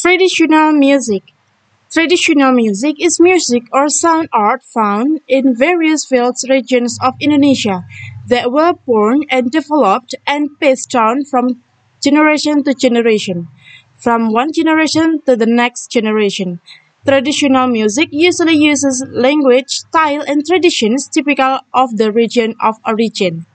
Traditional music. Traditional music is music or sound art found in various fields regions of Indonesia that were born and developed and passed down from generation to generation, from one generation to the next generation. Traditional music usually uses language, style, and traditions typical of the region of origin.